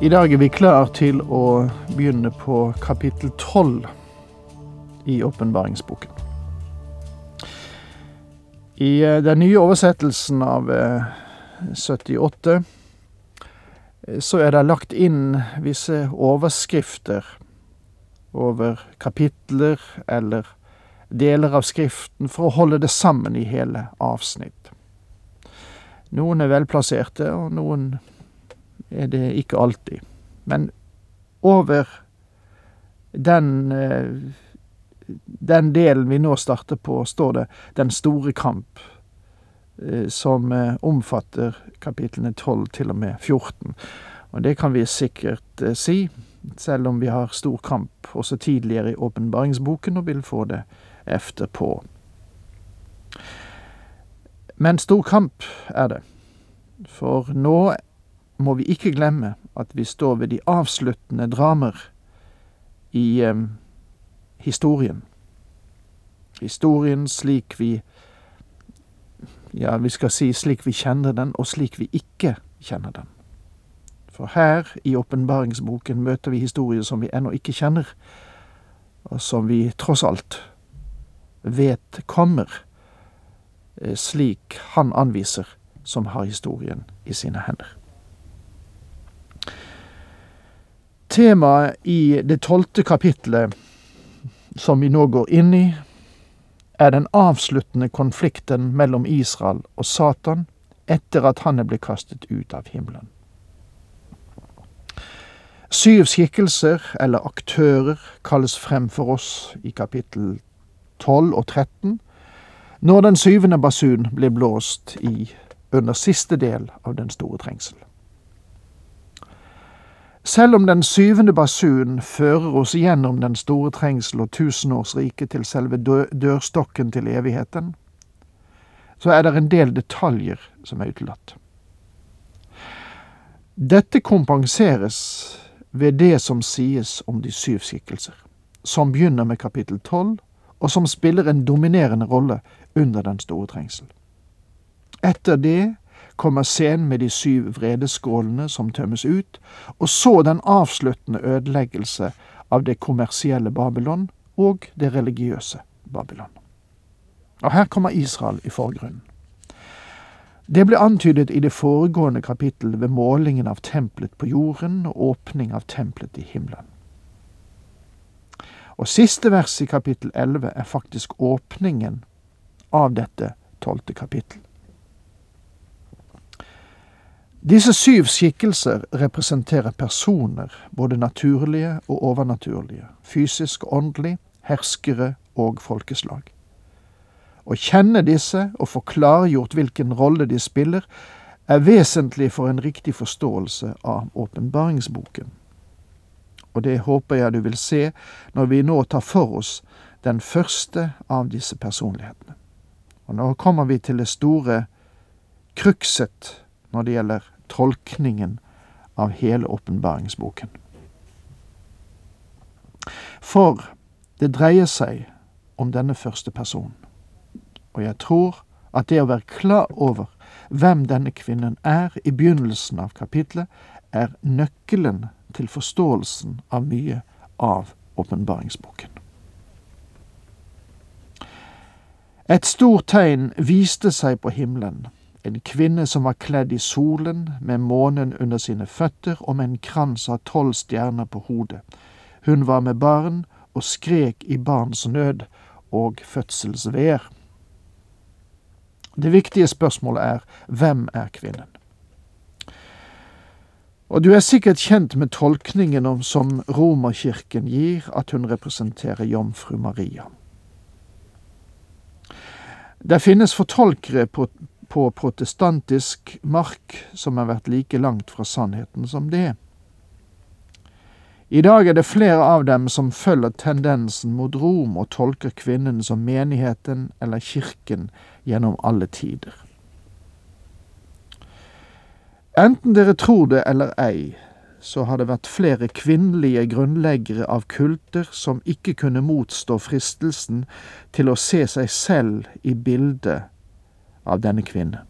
I dag er vi klar til å begynne på kapittel tolv i åpenbaringsboken. I eh, den nye oversettelsen av eh, 78 eh, så er det lagt inn visse overskrifter over kapitler eller deler av Skriften for å holde det sammen i hele avsnitt. Noen er velplasserte, og noen er det ikke alltid. Men over den, den delen vi nå starter på, står det 'Den store kamp', som omfatter kapitlene 12 til og med 14. Og det kan vi sikkert si, selv om vi har stor kamp også tidligere i åpenbaringsboken og vil få det efterpå. Men stor kamp er det, for nå må vi ikke glemme at vi står ved de avsluttende dramer i eh, historien. Historien slik vi Ja, vi skal si slik vi kjenner den, og slik vi ikke kjenner den. For her i åpenbaringsboken møter vi historier som vi ennå ikke kjenner, og som vi tross alt vet kommer, slik han anviser som har historien i sine hender. Temaet i det tolvte kapitlet, som vi nå går inn i, er den avsluttende konflikten mellom Israel og Satan etter at han er blitt kastet ut av himmelen. Syv skikkelser, eller aktører, kalles frem for oss i kapittel 12 og 13, når den syvende basun blir blåst i under siste del av den store trengsel. Selv om den syvende basun fører oss gjennom den store trengsel og tusenårsriket til selve dørstokken til evigheten, så er det en del detaljer som er utelatt. Dette kompenseres ved det som sies om de syv skikkelser, som begynner med kapittel tolv, og som spiller en dominerende rolle under den store trengsel. Etter det kommer scenen med de syv vredeskålene som tømmes ut, og så den avsluttende ødeleggelse av det kommersielle Babylon og det religiøse Babylon. Og her kommer Israel i forgrunnen. Det ble antydet i det foregående kapittel ved målingen av tempelet på jorden og åpning av tempelet i himmelen. Og siste vers i kapittel 11 er faktisk åpningen av dette tolvte kapittel. Disse syv skikkelser representerer personer, både naturlige og overnaturlige, fysisk og åndelig, herskere og folkeslag. Å kjenne disse og få klargjort hvilken rolle de spiller, er vesentlig for en riktig forståelse av åpenbaringsboken. Og det håper jeg du vil se når vi nå tar for oss den første av disse personlighetene. Og nå kommer vi til det store krukset når det gjelder tolkningen av hele åpenbaringsboken. For det dreier seg om denne første personen, og jeg tror at det å være klar over hvem denne kvinnen er i begynnelsen av kapitlet, er nøkkelen til forståelsen av mye av åpenbaringsboken. Et stort tegn viste seg på himmelen en kvinne som var kledd i solen, med månen under sine føtter og med en krans av tolv stjerner på hodet. Hun var med barn og skrek i barns nød og fødselsveer. Det viktige spørsmålet er hvem er kvinnen? Og du er sikkert kjent med tolkningen om, som Romerkirken gir, at hun representerer jomfru Maria. Det finnes fortolkere på på protestantisk mark som har vært like langt fra sannheten som det. I dag er det flere av dem som følger tendensen mot Rom og tolker kvinnen som menigheten eller kirken gjennom alle tider. Enten dere tror det eller ei, så har det vært flere kvinnelige grunnleggere av kulter som ikke kunne motstå fristelsen til å se seg selv i bildet av denne kvinne.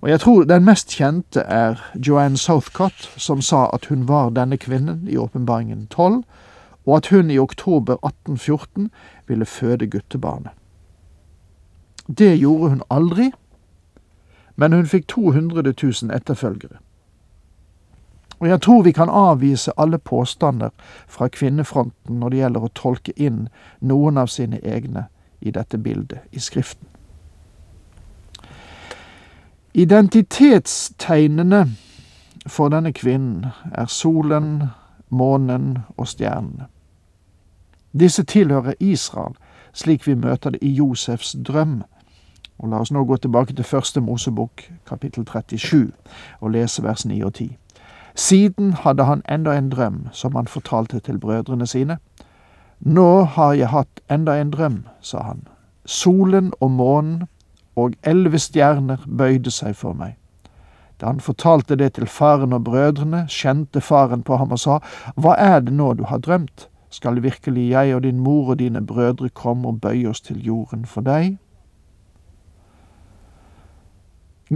Og jeg tror den mest kjente er Joanne Southcott, som sa at hun var denne kvinnen i Åpenbaringen 12, og at hun i oktober 1814 ville føde guttebarnet. Det gjorde hun aldri, men hun fikk 200 000 etterfølgere. Og jeg tror vi kan avvise alle påstander fra kvinnefronten når det gjelder å tolke inn noen av sine egne i dette bildet i Skriften. Identitetstegnene for denne kvinnen er solen, månen og stjernene. Disse tilhører Israel, slik vi møter det i Josefs drøm. Og La oss nå gå tilbake til første Mosebok, kapittel 37, og lese vers 9 og 10. Siden hadde han enda en drøm som han fortalte til brødrene sine. Nå har jeg hatt enda en drøm, sa han. Solen og månen og elleve stjerner bøyde seg for meg. Da han fortalte det til faren og brødrene, kjente faren på ham og sa, Hva er det nå du har drømt? Skal virkelig jeg og din mor og dine brødre komme og bøye oss til jorden for deg?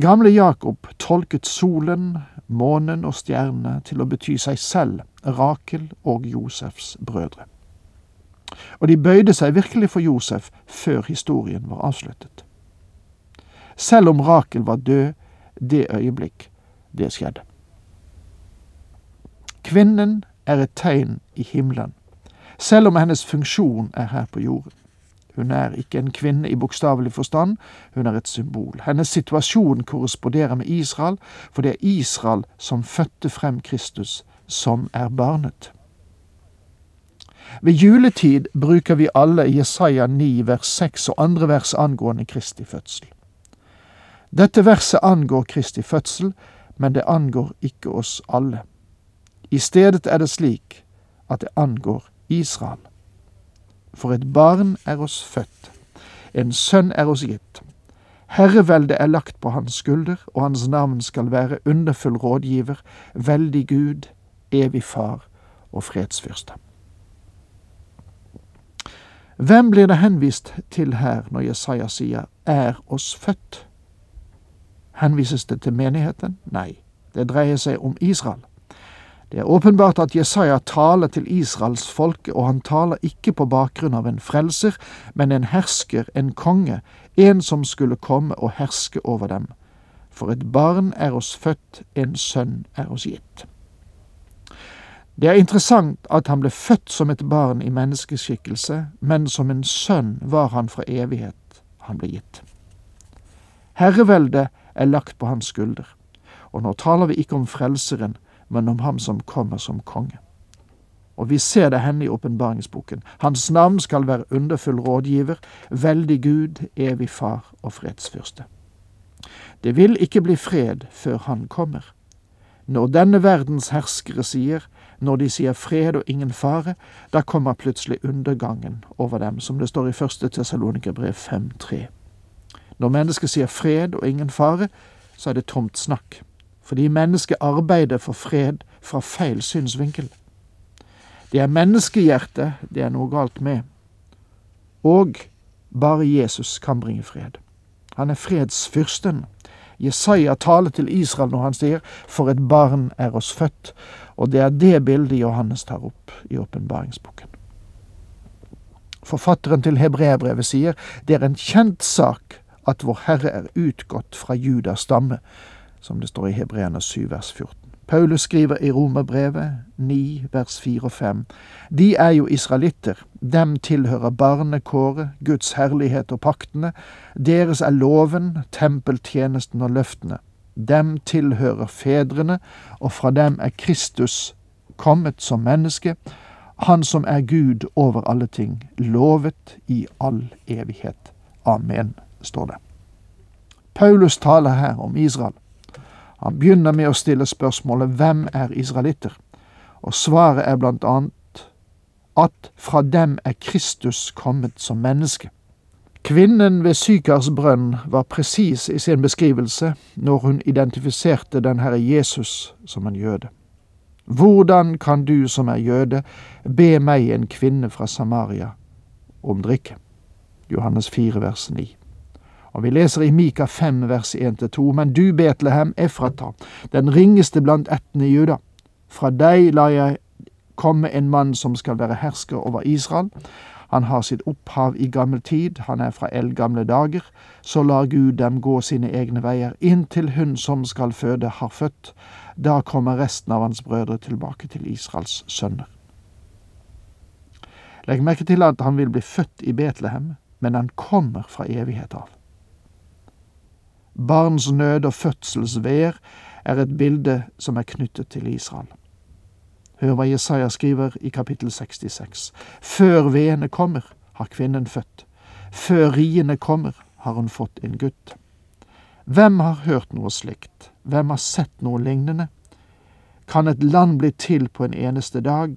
Gamle Jakob tolket solen, månen og stjernene til å bety seg selv, Rakel og Josefs brødre. Og de bøyde seg virkelig for Josef før historien var avsluttet selv om Rakel var død det øyeblikk det skjedde. Kvinnen er et tegn i himmelen, selv om hennes funksjon er her på jorden. Hun er ikke en kvinne i bokstavelig forstand, hun er et symbol. Hennes situasjon korresponderer med Israel, for det er Israel som fødte frem Kristus, som er barnet. Ved juletid bruker vi alle Jesaja 9 vers 6 og andre vers angående Kristi fødsel. Dette verset angår Kristi fødsel, men det angår ikke oss alle. I stedet er det slik at det angår Israel. For et barn er oss født, en sønn er oss gitt. Herreveldet er lagt på hans skulder, og hans navn skal være underfull rådgiver, veldig Gud, evig far og fredsfyrste. Hvem blir det henvist til her når Jesaja sier er oss født? Henvises det til menigheten? Nei, det dreier seg om Israel. Det er åpenbart at Jesaja taler til Israels folke, og han taler ikke på bakgrunn av en frelser, men en hersker, en konge, en som skulle komme og herske over dem. For et barn er oss født, en sønn er oss gitt. Det er interessant at han ble født som et barn i menneskeskikkelse, men som en sønn var han fra evighet han ble gitt. Herreveldet er lagt på hans skulder. Og nå taler vi ikke om Frelseren, men om ham som kommer som konge. Og vi ser det henne i åpenbaringsboken. Hans navn skal være underfull rådgiver, veldig Gud, evig far og fredsfyrste. Det vil ikke bli fred før han kommer. Når denne verdens herskere sier, når de sier fred og ingen fare, da kommer plutselig undergangen over dem, som det står i første Tessalonikerbrev 5.3. Når mennesket sier fred og ingen fare, så er det tomt snakk. Fordi mennesket arbeider for fred fra feil synsvinkel. Det er menneskehjertet det er noe galt med. Og bare Jesus kan bringe fred. Han er fredsfyrsten. Jesaja taler til Israel når han sier 'For et barn er oss født', og det er det bildet Johannes tar opp i åpenbaringsboken. Forfatteren til hebreerbrevet sier det er en kjent sak at vår Herre er utgått fra Judas stamme, som det står i Hebreerne 7 vers 14. Paulus skriver i Romerbrevet 9 vers 4 og 5. De er jo israelitter, dem tilhører barnekåret, Guds herlighet og paktene, deres er loven, tempeltjenesten og løftene. Dem tilhører fedrene, og fra dem er Kristus kommet som menneske, han som er Gud over alle ting, lovet i all evighet. Amen står det. Paulus taler her om Israel. Han begynner med å stille spørsmålet hvem er israelitter? Og svaret er blant annet at fra dem er Kristus kommet som menneske. Kvinnen ved Sykars brønn var presis i sin beskrivelse når hun identifiserte den Herre Jesus som en jøde. Hvordan kan du som er jøde, be meg, en kvinne fra Samaria, om drikke? Johannes 4, vers 9. Og vi leser i Mika 5, vers 1-2, men du, Betlehem, Efrata, den ringeste blant ættene i Juda, fra deg lar jeg komme en mann som skal være hersker over Israel. Han har sitt opphav i gammel tid, han er fra eldgamle dager. Så lar Gud dem gå sine egne veier, inntil hun som skal føde, har født. Da kommer resten av hans brødre tilbake til Israels sønner. Legg merke til at han vil bli født i Betlehem, men han kommer fra evighet av. Barns nød og fødselsvær er et bilde som er knyttet til Israel. Hør hva Jesaja skriver i kapittel 66. Før veene kommer, har kvinnen født. Før riene kommer, har hun fått en gutt. Hvem har hørt noe slikt? Hvem har sett noe lignende? Kan et land bli til på en eneste dag?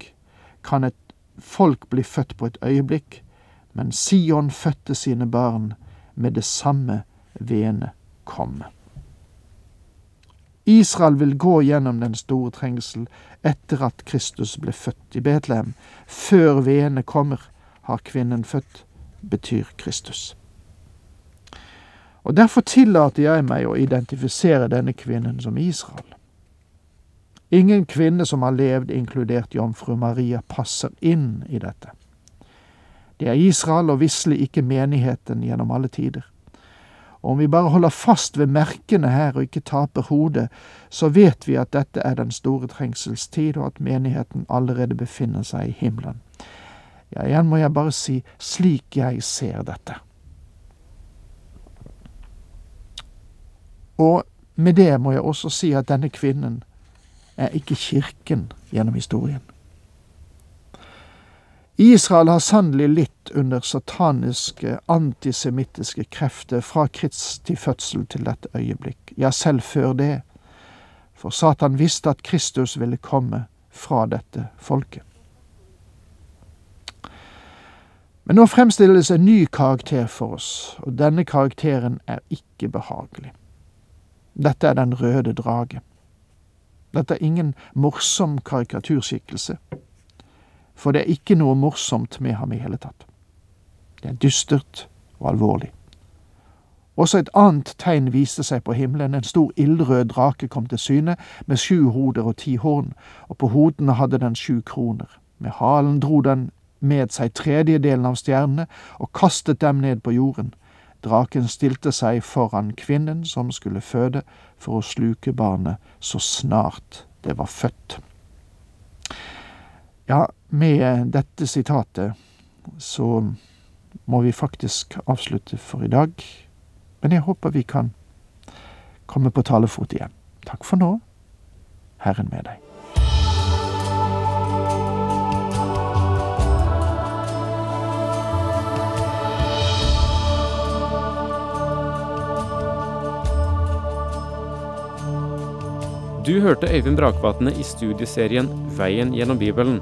Kan et folk bli født på et øyeblikk? Men Sion fødte sine barn med det samme veene komme. Israel vil gå gjennom den store trengsel etter at Kristus ble født i Betlehem. Før veene kommer, har kvinnen født, betyr Kristus. Og Derfor tillater jeg meg å identifisere denne kvinnen som Israel. Ingen kvinne som har levd, inkludert jomfru Maria, passer inn i dette. Det er Israel og visselig ikke menigheten gjennom alle tider. Og om vi bare holder fast ved merkene her og ikke taper hodet, så vet vi at dette er den store trengselstid, og at menigheten allerede befinner seg i himmelen. Ja, igjen må jeg bare si slik jeg ser dette. Og med det må jeg også si at denne kvinnen er ikke kirken gjennom historien. Israel har sannelig litt under sataniske, antisemittiske krefter fra Kristi fødsel til dette øyeblikk, ja, selv før det, for Satan visste at Kristus ville komme fra dette folket. Men nå fremstilles en ny karakter for oss, og denne karakteren er ikke behagelig. Dette er den røde drage. Dette er ingen morsom karikaturskikkelse for det er ikke noe morsomt med ham i hele tatt. Det er dystert og alvorlig. Også et annet tegn viste seg på himmelen. En stor ildrød drake kom til syne, med sju hoder og ti horn, og på hodene hadde den sju kroner. Med halen dro den med seg tredjedelen av stjernene og kastet dem ned på jorden. Draken stilte seg foran kvinnen som skulle føde, for å sluke barnet så snart det var født. Ja, med dette sitatet så må vi faktisk avslutte for i dag. Men jeg håper vi kan komme på talefot igjen. Takk for nå. Herren med deg. Du hørte Øyvind Brakvatne i studieserien Veien gjennom Bibelen.